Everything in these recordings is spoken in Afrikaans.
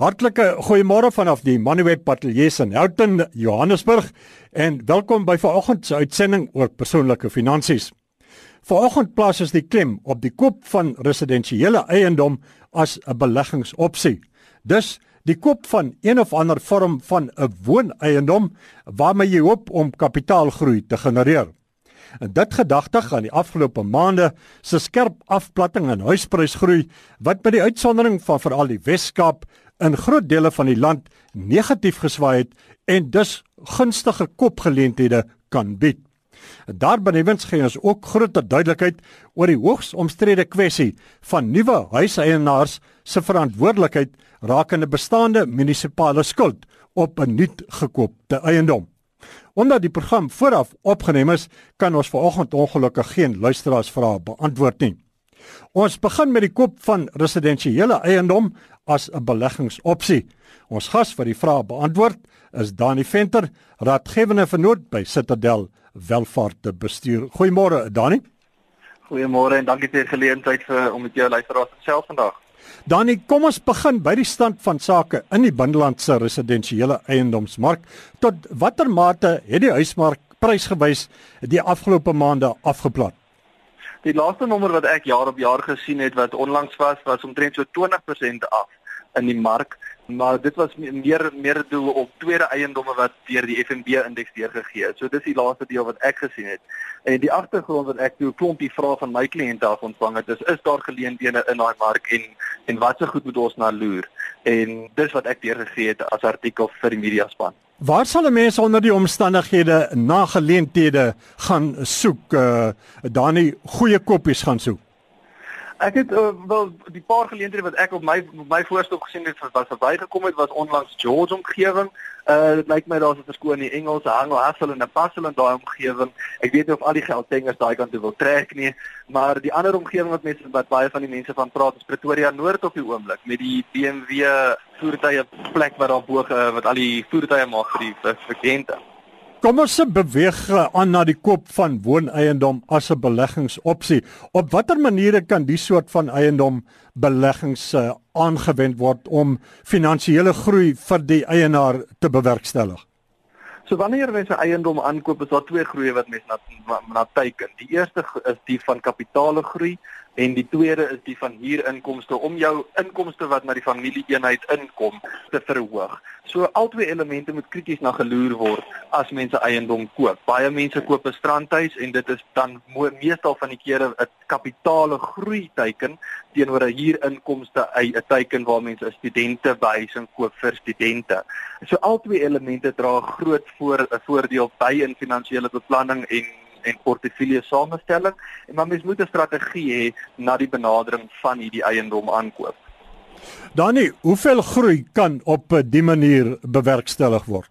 Hartlike goeiemôre vanaf die Manuweb Patelies in Houghton, Johannesburg en welkom by vanoggend se uitsending oor persoonlike finansies. Vanoggend plaas ons die klem op die koop van residensiële eiendom as 'n beleggingsopsie. Dus die koop van een of ander vorm van 'n wooneiendom waarmee jy hoop om kapitaalgroei te genereer. En dit gedagtig aan die afgelope maande se skerp afplatting in huisprysgroei wat by die uitsondering van veral die Wes-Kaap in groot dele van die land negatief geswaai het en dus gunstige kopgeleenthede kan bied. Daarbenewens gee ons ook groter duidelikheid oor die hoogs omstrede kwessie van nuwe huiseienaars se verantwoordelikheid rakende bestaande munisipale skuld op 'n nuut gekoopte eiendom. Omdat die program vooraf opgeneem is, kan ons vanoggend ongelukkig geen luisteraarsvrae beantwoord nie. Ons begin met die koop van residensiële eiendom as 'n beleggingsopsie. Ons gas vir die vraag beantwoord is Dani Venter, raadgewende vernoot by Citadel Welvaart Bestuur. Goeiemôre Dani. Goeiemôre en dankie vir die geleentheid vir om met jou luisteraars te gesels vandag. Dani, kom ons begin by die stand van sake in die binnelandse residensiële eiendomsmark. Tot watter mate het die huismark prysgewys die afgelope maande afgeplat? Die laaste nommer wat ek jaar op jaar gesien het wat onlangs was, was omtrent so 20% af in die mark, maar dit was meer meer doel op tweede eiendomme wat deur die FNB indeks deurgegee is. So dis die laaste deel wat ek gesien het. En die agtergrond wat ek toe klompie vrae van my kliënte af ontvang het, is is daar geleenthede in daai mark en en wat se goed moet ons na loer? En dis wat ek deurgegee het as artikel vir die media span. Waar sal mense onder die omstandighede na geleenthede gaan soek? Uh, dan nie goeie koppies gaan soek. Ek het uh, wel die paar geleenthede wat ek op my op my voorstel gesien het wat verbygekom het was onlangs George omgewing. Uh dit lyk my daar's 'n verskoon in Engels, hang of hustle en 'n passel in daai omgewing. Ek weet nie of al die geldtengers daai kant toe wil trek nie, maar die ander omgewing wat mense wat baie van die mense van praat is Pretoria Noord op die oomblik met die BMW voertuie plek wat daar bo wat al die voertuie maak vir die verkente. Kom ons se beweeg aan na die koop van wooneiendom as 'n beleggingsopsie. Op watter maniere kan die soort van eiendom beleggings uh, aangewend word om finansiële groei vir die eienaar te bewerkstellig? So wanneer mense eiendom aankoop, is daar twee groeie wat mense na na teiken. Die eerste is die van kapitale groei en die tweede is die van huurinkomste om jou inkomste wat na die familieeenheid inkom te verhoog. So albei elemente moet krities na geloer word as mense eiendom koop. Baie mense koop 'n strandhuis en dit is dan meestal van die kere 'n kapitale groei teiken teenoor 'n huurinkomste 'n teiken waar mense 'n studente behuising koop vir studente. So albei elemente dra groot voor 'n voordeel by in finansiële beplanning en en portefeulje samestelling en maar mens moet 'n strategie hê na die benadering van hierdie eiendom aankoop. Danie, hoeveel groei kan op 'n manier bewerkstellig word?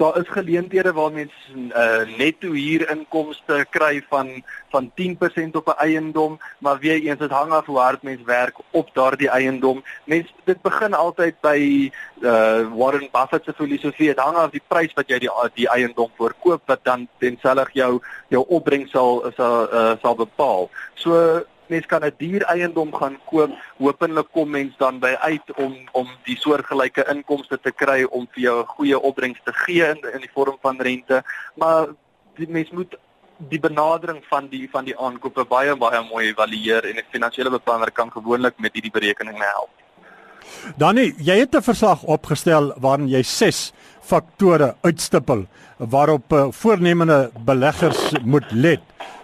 Daar is geleenthede waar mense uh, netto huurinkomste kry van van 10% op 'n eiendom, maar weer eens dit hang af hoe hard mens werk op daardie eiendom. Mens dit begin altyd by uh, Warren Buffett se filosofie, dit hang af die prys wat jy die die eiendom verkoop wat dan tenselfs jou jou opbrengs sal sal uh, sal bepaal. So mens kan 'n duur eiendom gaan koop, hopelik kom mens dan by uit om om die soortgelyke inkomste te kry om vir jou 'n goeie opbrengs te gee in, in die vorm van rente, maar die mens moet die benadering van die van die aankope baie baie mooi evalueer en 'n finansiële beplanner kan gewoonlik met hierdie berekeninge help. Danie, jy het 'n verslag opgestel waarin jy 6 faktore uitstippel waarop uh, voornemende beleggers moet let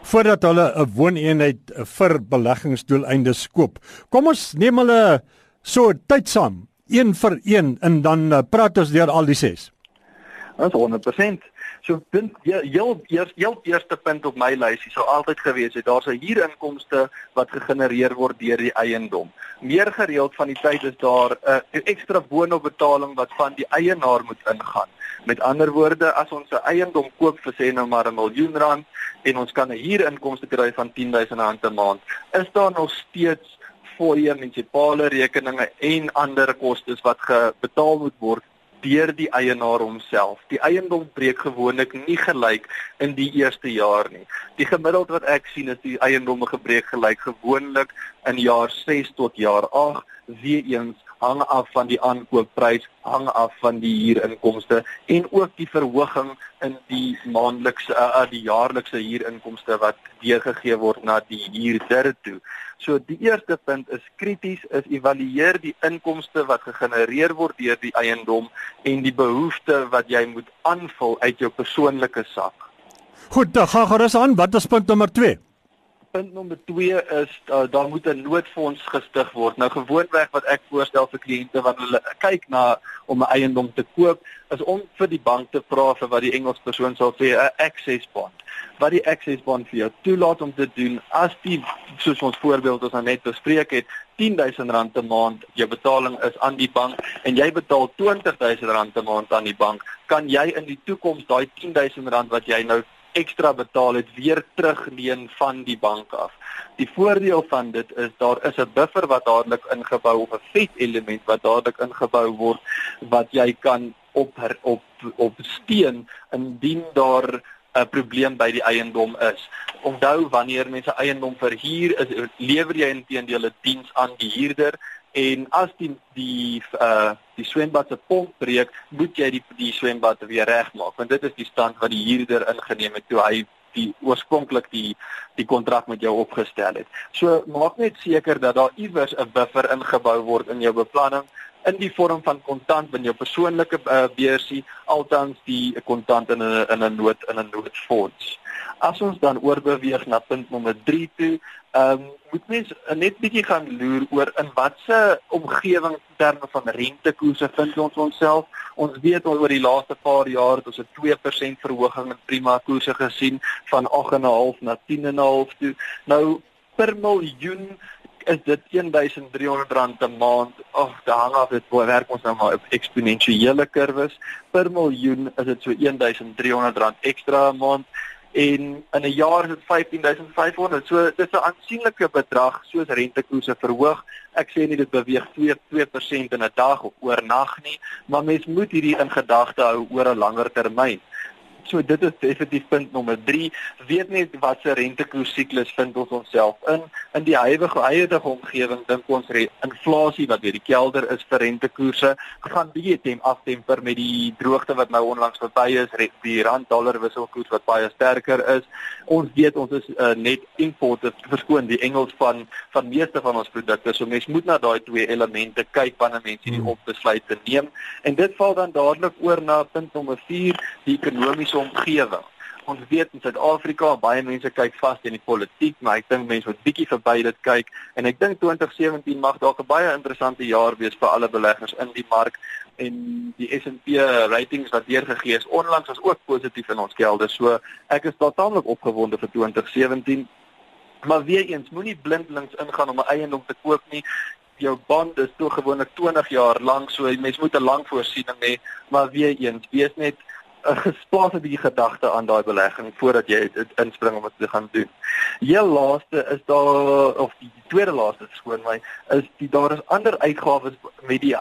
voordat hulle 'n wooneenheid vir beleggingsdoeleindes koop. Kom ons neem hulle so tyd saam, een vir een en dan uh, praat ons deur al die ses. Dit is 100%. So punt heel eers heel eerste punt op my lysie sou altyd gewees het daar's 'n huurinkomste wat gegenereer word deur die eiendom. Meer gereeld van die tyd is daar 'n uh, ekstra boonopbetaling wat van die eienaar moet ingaan. Met ander woorde, as ons 'n eiendom koop vir sê nou maar 'n miljoen rand en ons kan 'n huurinkomste kry van 10000 rand 'n maand, is daar nog steeds fooie munisipale rekeninge en ander kostes wat betaal moet word deur die eienaar homself. Die eiendom breek gewoonlik nie gelyk in die eerste jaar nie. Die gemiddeld wat ek sien is die eiendomme gebreek gelyk gewoonlik in jaar 6 tot jaar 8 weer eens hang af van die aankoopprys, hang af van die huurinkomste en ook die verhoging in die maandelikse uh, die jaarlikse huurinkomste wat deurgegee word na die huurder toe. So die eerste punt is krities is evalueer die inkomste wat gegenereer word deur die eiendom en die behoeftes wat jy moet aanvul uit jou persoonlike sak. Goed, dan gaan gerus aan. Wat is punt nommer 2? Punt nommer 2 is uh, daar moet 'n noodfonds gestig word. Nou gewoonweg wat ek voorstel vir kliënte wanneer hulle kyk na om 'n eiendom te koop, is om vir die bank te vra vir wat die Engels persoon sal sê 'n access bond. Wat die access bond vir jou toelaat om te doen as die soos ons voorbeeld ons nou net bespreek het, R10000 'n maand jou betaling is aan die bank en jy betaal R20000 'n maand aan die bank, kan jy in die toekoms daai R10000 wat jy nou ekstra betaal het weer terugleen van die bank af. Die voordeel van dit is daar is 'n buffer wat dadelik ingebou of 'n vet element wat dadelik ingebou word wat jy kan op op op steen indien daar 'n probleem by die eiendom is. Onthou wanneer mense eiendom verhuur, lewer jy intedeel 'n diens aan die huurder en as die die uh die swembad se pomp breek, moet jy die die swembad weer regmaak want dit is die stand wat die huurder ingeneem het toe hy die oorspronklik die die kontrak met jou opgestel het. So maak net seker dat daar iewers 'n buffer ingebou word in jou beplanning in die vorm van kontant in jou persoonlike uh, beursie altans die kontant in 'n in 'n nood in 'n noodfonds. As ons dan oorbeweeg na punt nommer 3 toe, ehm um, moet mens net bietjie gaan loer oor in watter omgewing terme van rentekoerse vind ons onsself. Ons weet al oor die laaste paar jaar het ons 'n 2% verhoging in prima koerse gesien van 8.5 na 10.5 toe. Nou per miljoen is dit 1300 rand 'n maand. Ag, daar hang af dit hoe werk ons nou maar op eksponensiële kurwes. Per miljoen is dit so 1300 rand ekstra 'n maand en in 'n jaar is dit 15500. So dit is 'n aansienlike bedrag soos rentekoerse verhoog. Ek sê nie dit beweeg 2 2% in 'n dag of oornag nie, maar mens moet hierdie in gedagte hou oor 'n langer termyn. So dit is definitief punt nommer 3. Weet net wat se rentekoers siklus vind ons onsself in. In die huidige huidige omgewing dink ons inflasie wat weer die kelder is vir rentekoerse gaan bietjie tem aftemper met die droogte wat nou onlangs verby is, die rand dollar wisselkoers wat baie sterker is. Ons weet ons is uh, net importe verskoon die Engels van van meeste van ons produkte. So mens moet na daai twee elemente kyk wanneer mense hierdie hmm. opbesluite neem. En dit val dan dadelik oor na punt nommer 4, die ekonomiese omgewing. Ons weet in Suid-Afrika baie mense kyk vas teen die politiek, maar ek dink mense moet bietjie verby dit kyk en ek dink 2017 mag dalk 'n baie interessante jaar wees vir alle beleggers in die mark en die S&P ratings wat deurgegee is onlangs was ook positief in ons gelde. So ek is taamlik opgewonde vir 2017. Maar weer eens, moenie blindelings ingaan om 'n eiendom te koop nie. Jou bond is toe gewoonlik 20 jaar lank, so mense moet 'n lang voorsiening hê, maar weer eens, wees net 'n gespaas 'n bietjie gedagte aan daai belegging voordat jy dit inspring om dit te gaan doen. Heel laaste is daar of die tweede laaste skoon my is die daar is ander uitgawes met die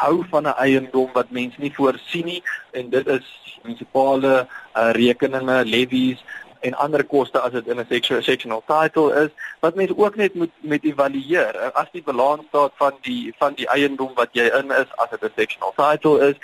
hou van 'n eiendom wat mense nie voorsien nie en dit is munisipale uh, rekeninge, levies, en ander koste as dit in 'n sectional title is wat mense ook net moet met evalueer. As die balans staat van die van die eiendom wat jy in is as dit 'n sectional title is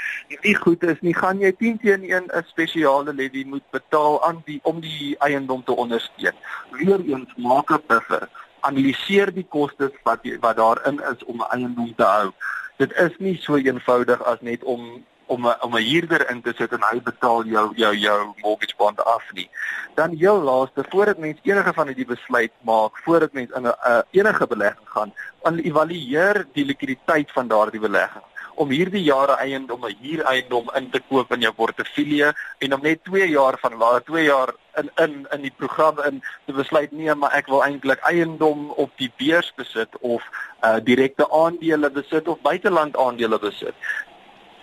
nie goed is nie gaan jy 10 teen 1 'n spesiale levy moet betaal aan die om die eiendom te ondersteun. Weereens maak 'n buffer. Analiseer die kostes wat wat daarin is om 'n eiendom te hou. Dit is nie so eenvoudig as net om om 'n om 'n huurder in te sit en hy betaal jou jou jou mortgage bond af nie. Dan heel laaste voordat mens enige van hierdie besluit maak, voordat mens in 'n uh, enige belegging gaan, aan evalueer die likwiditeit van daardie belegging om hierdie jare eiendom 'n huureiendom in te koop in jou portefeulje en om net 2 jaar van later 2 jaar in in in die program in te besluit nee maar ek wil eintlik eiendom op die beurs besit of uh direkte aandele besit of buiteland aandele besit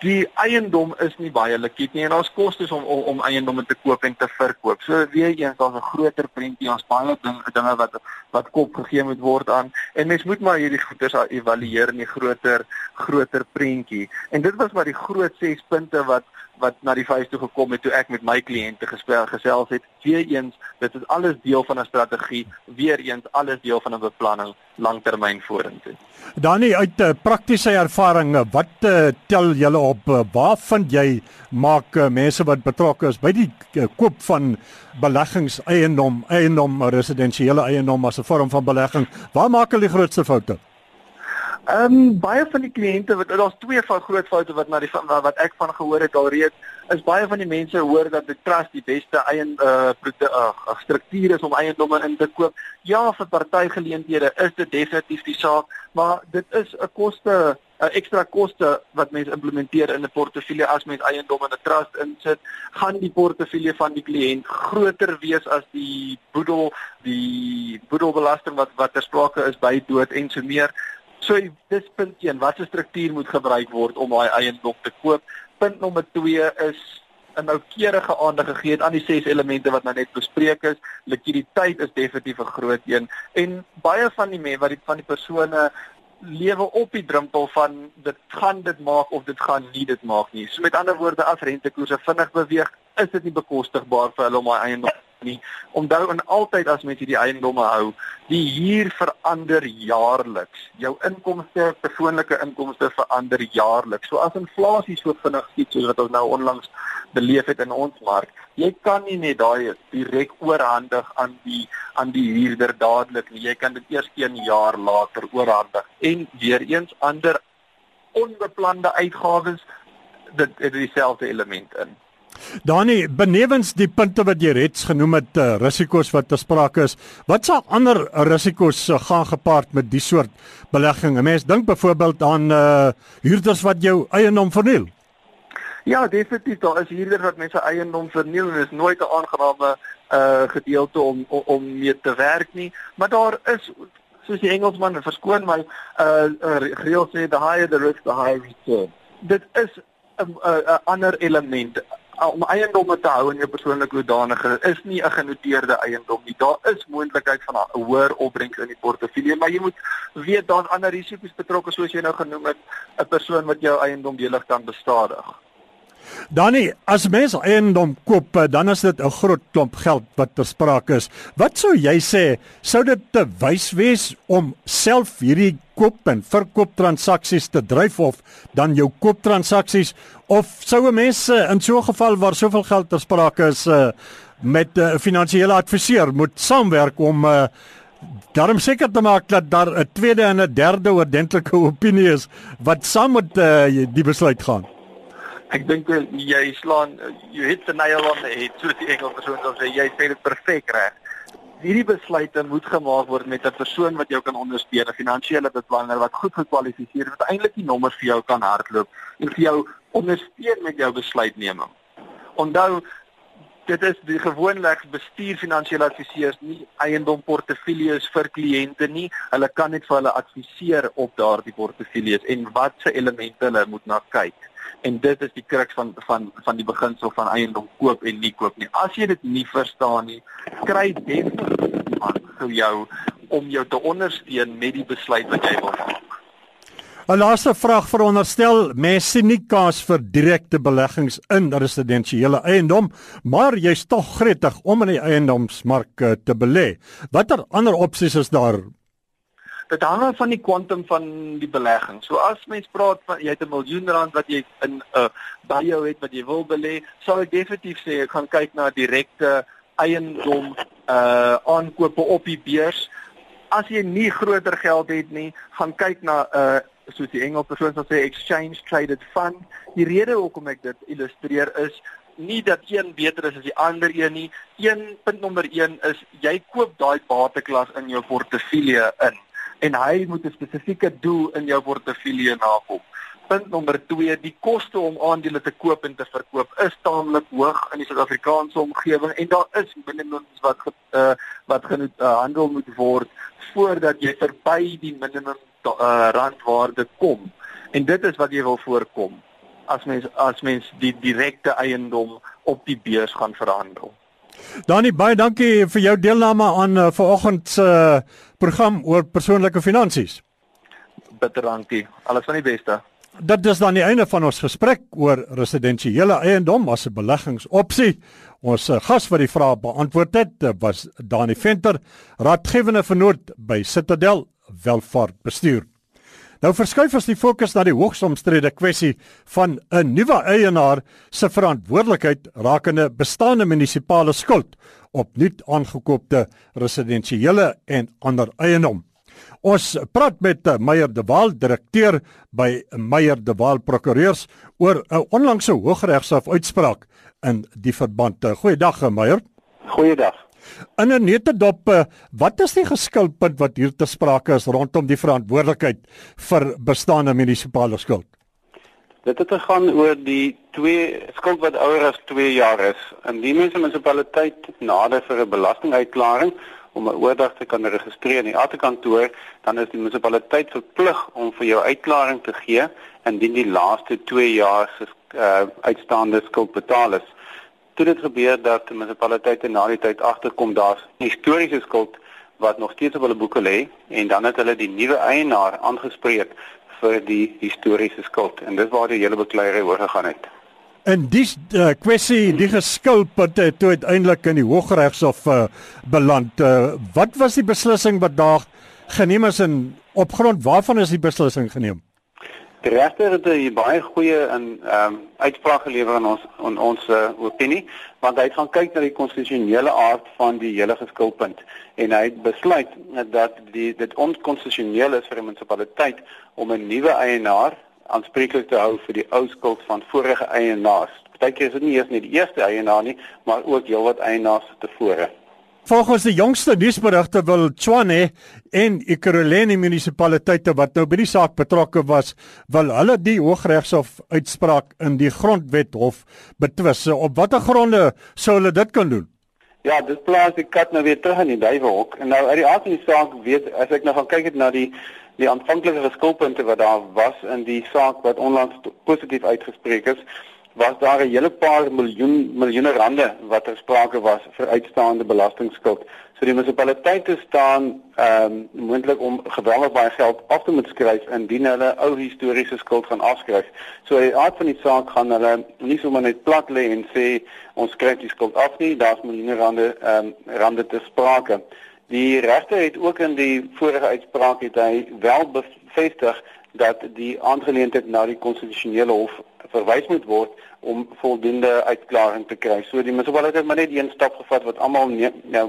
die eiendom is nie baie likwid nie en daar's kostes om, om om eiendomme te koop en te verkoop. So weer eens daar's 'n groter prentjie, ons baie ding, dinge wat wat kop gegee moet word aan en mens moet maar hierdie goeders evalueer in die groter groter prentjie. En dit was maar die groot 6 punte wat wat na die vuis toe gekom het toe ek met my kliënte gesels gesels het. Weereens, dit is alles deel van 'n strategie, weereens alles deel van 'n beplanning langtermyn vorentoe. Danie uit 'n uh, praktiese ervaring, wat uh, tel julle op uh, waar vind jy maak uh, mense wat betrokke is by die uh, koop van beleggings eiendom, eiendom residensiële eiendom as 'n vorm van belegging, waar maak hulle die grootste foute? Ehm um, baie van die kliënte wat daar's twee van groot foute wat na die wat ek van gehoor het alreeds is baie van die mense hoor dat die trust die beste eie uh, uh struktuur is om eiendomme in te koop. Ja, vir partygeleenthede is dit definitief die saak, maar dit is 'n koste 'n ekstra koste wat mense implementeer in 'n portefeulje as mens eiendom in 'n trust insit, gaan die portefeulje van die kliënt groter wees as die boedel, die boedelbelasting wat wat ter sprake is by dood en so meer. So dis punt 1, watter struktuur moet gebruik word om daai eiendom te koop? Punt nommer 2 is 'n noukeurige aandag gegee aan die ses elemente wat nou net bespreek is. Likwiditeit is definitief 'n groot een en baie van die mense wat die van die persone lewe op die drempel van dit gaan dit maak of dit gaan nie dit maak nie. So met ander woorde as rentekoerse vinnig beweeg, is dit nie bekostigbaar vir hulle om daai eiendom nie. Onthou en altyd as mens hierdie eiendomme hou, die huur verander jaarliks. Jou inkomste, persoonlike inkomste verander jaarliks. So as inflasie so vinnig skiet soos wat ons nou onlangs beleef het in ons mark, jy kan nie net daai direk oorhandig aan die aan die huurder dadelik nie. Jy kan dit eers 1 jaar later oorhandig. En weer eens ander onbeplande uitgawes dit het dieselfde element in. Danie, benewens die punte wat jy reeds genoem het, uh, risiko's wat te sprake is, wat sal ander risiko's uh, gaan gepaard met die soort belegging? 'n Mens dink byvoorbeeld aan uh huurders wat jou eiendom verniel. Ja, definitief, daar is huurders wat mense eiendom verniel en dit is nooit 'n aangename uh gedeelte om om, om mee te werk nie, maar daar is soos die Engelsman verskoon my uh, uh reël sê the higher the risk the higher return. Dit is 'n 'n ander element om eiendomme te hou in jou persoonlike hoedanigheid is nie 'n genoteerde eiendom nie. Daar is moontlikheid van 'n hoër opbrengs in die portefeulje, maar jy moet weet daar's ander risiko's betrokke soos jy nou genoem het, 'n persoon wat jou eiendom delig kan beskadig. Danie, as mens eiendom koop, eh, dan is dit 'n groot klomp geld wat ter sprake is. Wat sou jy sê, sou dit te wys wees om self hierdie koop en verkoop transaksies te dryf of dan jou koop transaksies of sou 'n mens eh, in so 'n geval waar soveel geld ter sprake is uh, met 'n uh, finansiële adviseur moet saamwerk om uh, daarom seker te maak dat daar 'n tweede en 'n derde oordentlike opinie is wat saam met uh, die besluit gaan? Ek dink jy slaan you hit the nail on the head soos die Engels persoon sal sê jy sê dit perfek reg. Hierdie besluite moet gemaak word met 'n persoon wat jou kan ondersteun, 'n finansiële beplanner wat goed gekwalifiseer is wat eintlik die nommers vir jou kan hardloop en vir jou ondersteun met jou besluitneming. Onthou dit is die gewoonlik bestuur finansiële adviseurs nie eiendom portefeuilles vir kliënte nie. Hulle kan net vir hulle adviseer op daardie portefeuilles en watse elemente hulle moet na kyk en dit is die kruks van van van die beginsel van eiendom koop en nie koop nie. As jy dit nie verstaan nie, kry definitief iemand vir jou om jou te ondersteun met die besluit wat jy wil maak. 'n Laaste vraag veronderstel mense sien nie kans vir direkte beleggings in residensiële eiendom, maar jy's tog gretig om in die eiendomsmark eh, te belê. Watter ander opsies is daar dit hang af van die kwantum van die belegging. So as mens praat van jy het 'n miljoen rand wat jy in 'n uh, by jou het wat jy wil belê, sal ek definitief sê ek gaan kyk na direkte eiendom uh aankope op die beurs. As jy nie groter geld het nie, gaan kyk na 'n uh, soos die Engels persoon sal sê exchange traded fund. Die rede hoekom ek dit illustreer is nie dat een beter is as die ander een nie. Een punt nommer 1 is jy koop daai bateklas in jou portefeulje in en hy moet 'n spesifieke doel in jou portefeulje nakom. Punt nommer 2, die koste om aandele te koop en te verkoop is taamlik hoog in die Suid-Afrikaanse omgewing en daar is minimums wat uh, wat gehandel uh, moet word voordat jy verby die minimum uh, randwaarde kom. En dit is wat jy wil voorkom as mens as mens die direkte eiendom op die beurs gaan verhandel. Dani baie dankie vir jou deelname aan uh, vanoggend se uh, program oor persoonlike finansies. Bitter dankie. Alles van die beste. Dit is dan die einde van ons gesprek oor residensiële eiendom as 'n beleggingsopsie. Ons eh, gas wat die vraag beantwoord het, eh, was Dani Venter, raadgewende vernoot by Citadel Welvaart Bestuur. Nou verskuif ons die fokus na die hoogs omstrede kwessie van 'n nuwe eienaar se verantwoordelikheid rakende bestaande munisipale skuld op nuut aangekoopte residensiële en ander eiendom. Ons praat met eh, Meyer de Waal, direkteur by Meyer de Waal Prokureurs oor 'n onlangse Hooggeregshof uitspraak in die verband. Eh, goeiedag eh, Meyer. Goeiedag. In 'n netedop, wat is die geskilpunt wat hier te sprake is rondom die verantwoordelikheid vir bestaande munisipale skuld? Dit het gegaan oor die twee skuld wat ouer as 2 jaar is. Indien mense munisipaliteit nader vir 'n belastinguitklaring om 'n oordrag te kan registreer in die atekantoor, dan is die munisipaliteit verplig om vir jou uitklaring te gee indien die laaste 2 jaar se uh, uitstaande skuld betaal is. Toe dit gebeur dat die munisipaliteit na die tyd agterkom daar's historiese skuld wat nog steeds op hulle boeke lê en dan het hulle die nuwe eienaar aangespreek vir die historiese skuld en dis waar die hele bekleierery oor gegaan het. En dis uh, kwessie die geskilpunt het toe uiteindelik in die Hooggeregshof uh, beland. Uh, wat was die beslissing wat daar geneem is en op grond waarvan is die beslissing geneem? Die regter het 'n baie goeie in ehm um, uitspraak gelewer aan ons aan ons uh, opinie, want hy het gaan kyk na die konstitusionele aard van die hele geskilpunt en hy het besluit dat die dit onkonstitusioneel is vir 'n munisipaliteit om 'n nuwe eienaar aanspreeklik te hou vir die ou skuld van vorige eienaars. Partykeer is dit nie eers net die eerste eienaar nie, maar ook heelwat eienaars tevore. Volgens die jongste nuusberigte wil Tshwane en Ekurhuleni munisipaliteite wat nou by die saak betrokke was, wil hulle die Hooggeregshof uitspraak in die Grondwethof betwis. Op watter gronde sou hulle dit kan doen? Ja, dit plaas die kat nou weer terug in die duiwelhok. En nou uit die aard van die saak weet as ek nou gaan kyk het na die die aanvanklike geskilpunte wat daar was in die saak wat onlangs positief uitgespreek is, was daar 'n hele paar miljoen miljoene rande wat ter sprake was vir uitstaande belastingskuld. So die munisipaliteite staan ehm um, moontlik om geweldig baie geld af te moet skryf indien hulle ou historiese skuld gaan afskryf. So die aard van die saak gaan hulle nie sommer net plat lê en sê ons skryf die skuld af nie, daar's miljoene rande ehm um, rande te sprake. Die regter het ook in die vorige uitspraak het hy wel bevestig dat die aangeleentheid na die konstitusionele hof verwys moet word om voldoende uitklaring te kry. So die munisipaliteit het maar net een stap gevat wat almal nou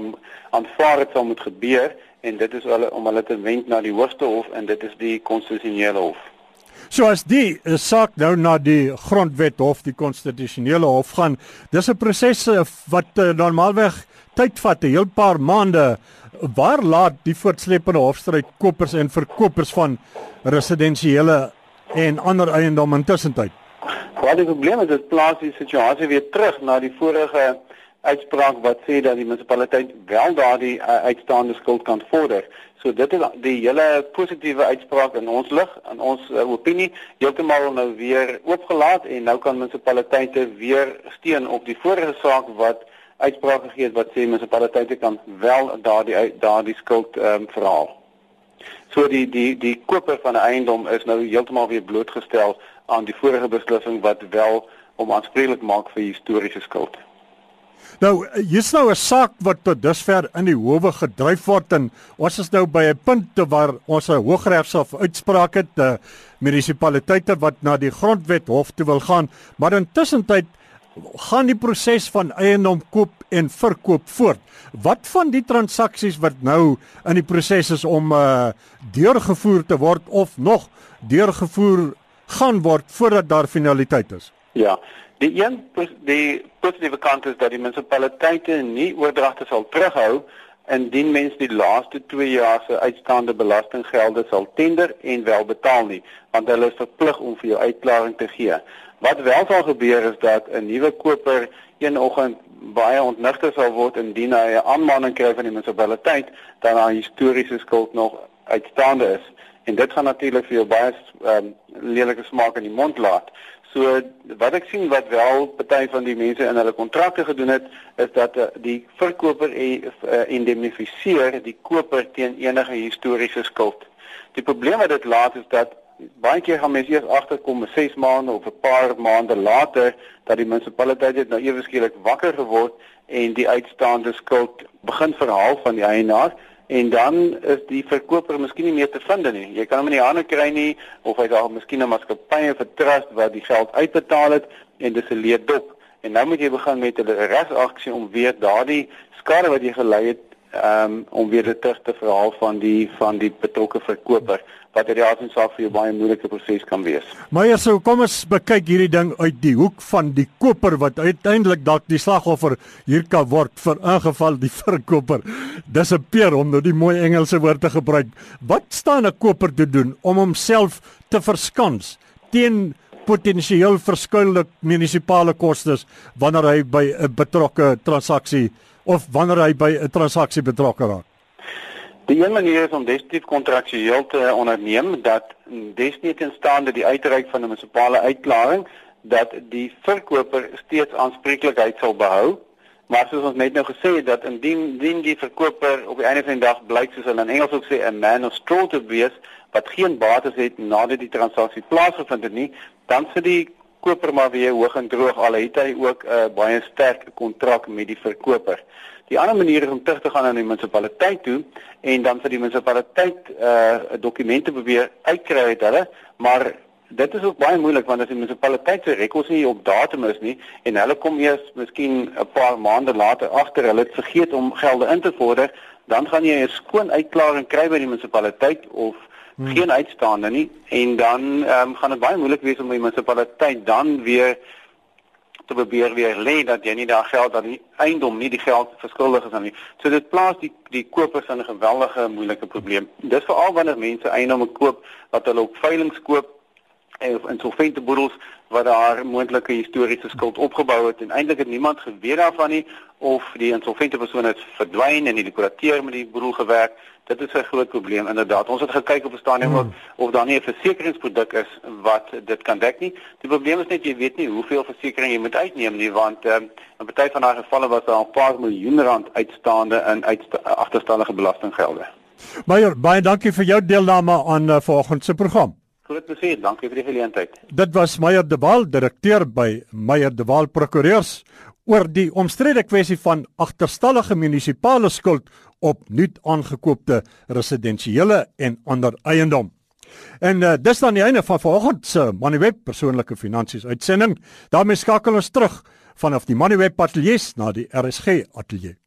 aanvaar het sal moet gebeur en dit is hulle om hulle te wend na die hoogste hof en dit is die konstitusionele hof. So as die saak nou na die grondwet hof, die konstitusionele hof gaan, dis 'n proses uh, wat uh, normaalweg tyd vat, 'n heel paar maande. Waar laat die voortsleepende hofstryd kopers en verkopers van residensiële en ander eiendomme intussen tyd? Wat die probleem is, dit plaas die situasie weer terug na die vorige uitspraak wat sê dat die munisipaliteit wel daardie uh, uitstaande skuld kan vorder. So dit is die hele positiewe uitspraak in ons lig en ons uh, opinie heeltemal nou weer oopgelaat en nou kan munisipaliteite weer steun op die vorige saak wat uitspraak gegee het wat sê munisipaliteite kan wel daardie daardie skuld ehm um, verhaal. So die die die koper van 'n eiendom is nou heeltemal weer blootgestel aan die vorige beslissing wat wel om aanspreeklik maak vir historiese skuld. Nou, hier's nou 'n saak wat tot dusver in die howe gedryf word en ons is nou by 'n punt waar ons 'n hooggeregshof uitspraak het, die munisipaliteite wat na die grondwet hof toe wil gaan, maar intussen tyd gaan die proses van eiendom koop en verkoop voort. Wat van die transaksies wat nou in die proses is om uh deurgevoer te word of nog deurgevoer gaan word voordat daar finaliteit is. Ja. Die een die positiewe kant is dat die munisipaliteite nie oordragte sal terughou indien mens die laaste 2 jaar se uitstaande belastinggelde sal tender en wel betaal nie, want hulle is verplig om vir jou uitklaring te gee. Wat wel sal gebeur is dat 'n nuwe koper een oggend baie ontnigter sal word indien hy 'n aanmaning kry van die munisipaliteit dat daar historiese skuld nog uitstaande is en dit gaan natuurlik vir jou baie um, lelike smaak in die mond laat. So wat ek sien wat wel party van die mense in hulle kontrakte gedoen het is dat uh, die verkoper uh, indemnifiseer die koper teen enige historiese skuld. Die probleem wat dit laat is dat baie keer gaan mense eers agterkom 6 maande of 'n paar maande later dat die munisipaliteit het nou ewe skielik wakker geword en die uitstaande skuld begin verhaal van die eienaar en dan is die verkoper miskien nie meer te vind nie. Jy kan hom in die hande kry nie of hy dalk miskien 'n maatskappy of 'n trust wat die geld uitbetaal het en dis 'n leedop. En nou moet jy begin met 'n regsaksie om weer daardie skade wat jy gelei het um, om weer dit terug te verhaal van die van die betrokke verkoper wat dit altyd saak vir jou baie moeilike proses kan wees. Ja, so kom ons bekyk hierdie ding uit die hoek van die koper wat uiteindelik dalk die slagoffer hier kan word vir ingeval die verkoper disappear om nou die mooi Engelse woord te gebruik. Wat staan 'n koper te doen om homself te verskans teen potensieel verskuilde munisipale kostes wanneer hy by 'n betrokke transaksie of wanneer hy by 'n transaksie betrokke raak? Die een manier is om definitief kontraktueel te onderneem dat definitief instaande die uitreik van 'n munisipale uitklaring dat die verkoper steeds aanspreeklikheid sal behou. Maar soos ons net nou gesê het dat indien indien die verkoper op die einde van die dag blyk soos hulle in Engels ook sê 'n man of straw to be wat geen bates het nadat die transaksie plaasgevind het nie, dan sit die koper maar weer hoog en droog al het hy ook 'n uh, baie sterk kontrak met die verkoper. Die ander manier is om terug te gaan na die munisipaliteit toe en dan vir die munisipaliteit uh dokumente probeer uitkry uit hulle, maar dit is ook baie moeilik want as die munisipaliteit se rekords nie op datum is nie en hulle kom eers miskien 'n paar maande later agter hulle het vergeet om gelde in te vorder, dan gaan jy 'n skoon uitklaring kry by die munisipaliteit of hmm. geen uitstaande nie en dan um, gaan dit baie moeilik wees om die munisipaliteit dan weer te probeer weer lê dat jy nie daar geld dat die eiendom nie die geld verskuldig is aan nie. So dit plaas die die kopers in 'n geweldige moeilike probleem. Dis veral wanneer mense eiendomme koop wat hulle op veiling koop of insolvente boedels wat daar moontlike historiese skuld opgebou het en eintlik het niemand geweet daarvan nie of die insolvente persoon het verdwyn en die kurateur met die boedel gewerk. Dit is 'n groot probleem inderdaad. Ons het gekyk op 'n stadium hmm. of daar nie 'n versekeringsproduk is wat dit kan dek nie. Die probleem is net jy weet nie hoeveel versekerings jy moet uitneem nie want 'n um, party van daai gevalle was daar 'n paar miljoen rand uitstaande in uit agterstallige belastinggelde. Meyer, baie dankie vir jou deelname aan uh, vanoggend se program. Groot plesier, dankie vir die geleentheid. Dit was Meyer de Waal, direkteur by Meyer de Waal Prokureurs oor die omstrede kwessie van agterstallige munisipale skuld op nuut aangekoopte residensiële en ander eiendom. En uh, dis dan die einde van vanoggend se Moneyweb persoonlike finansies uitsending. daarmee skakel ons terug vanaf die Moneyweb ateljee na die RSG ateljee.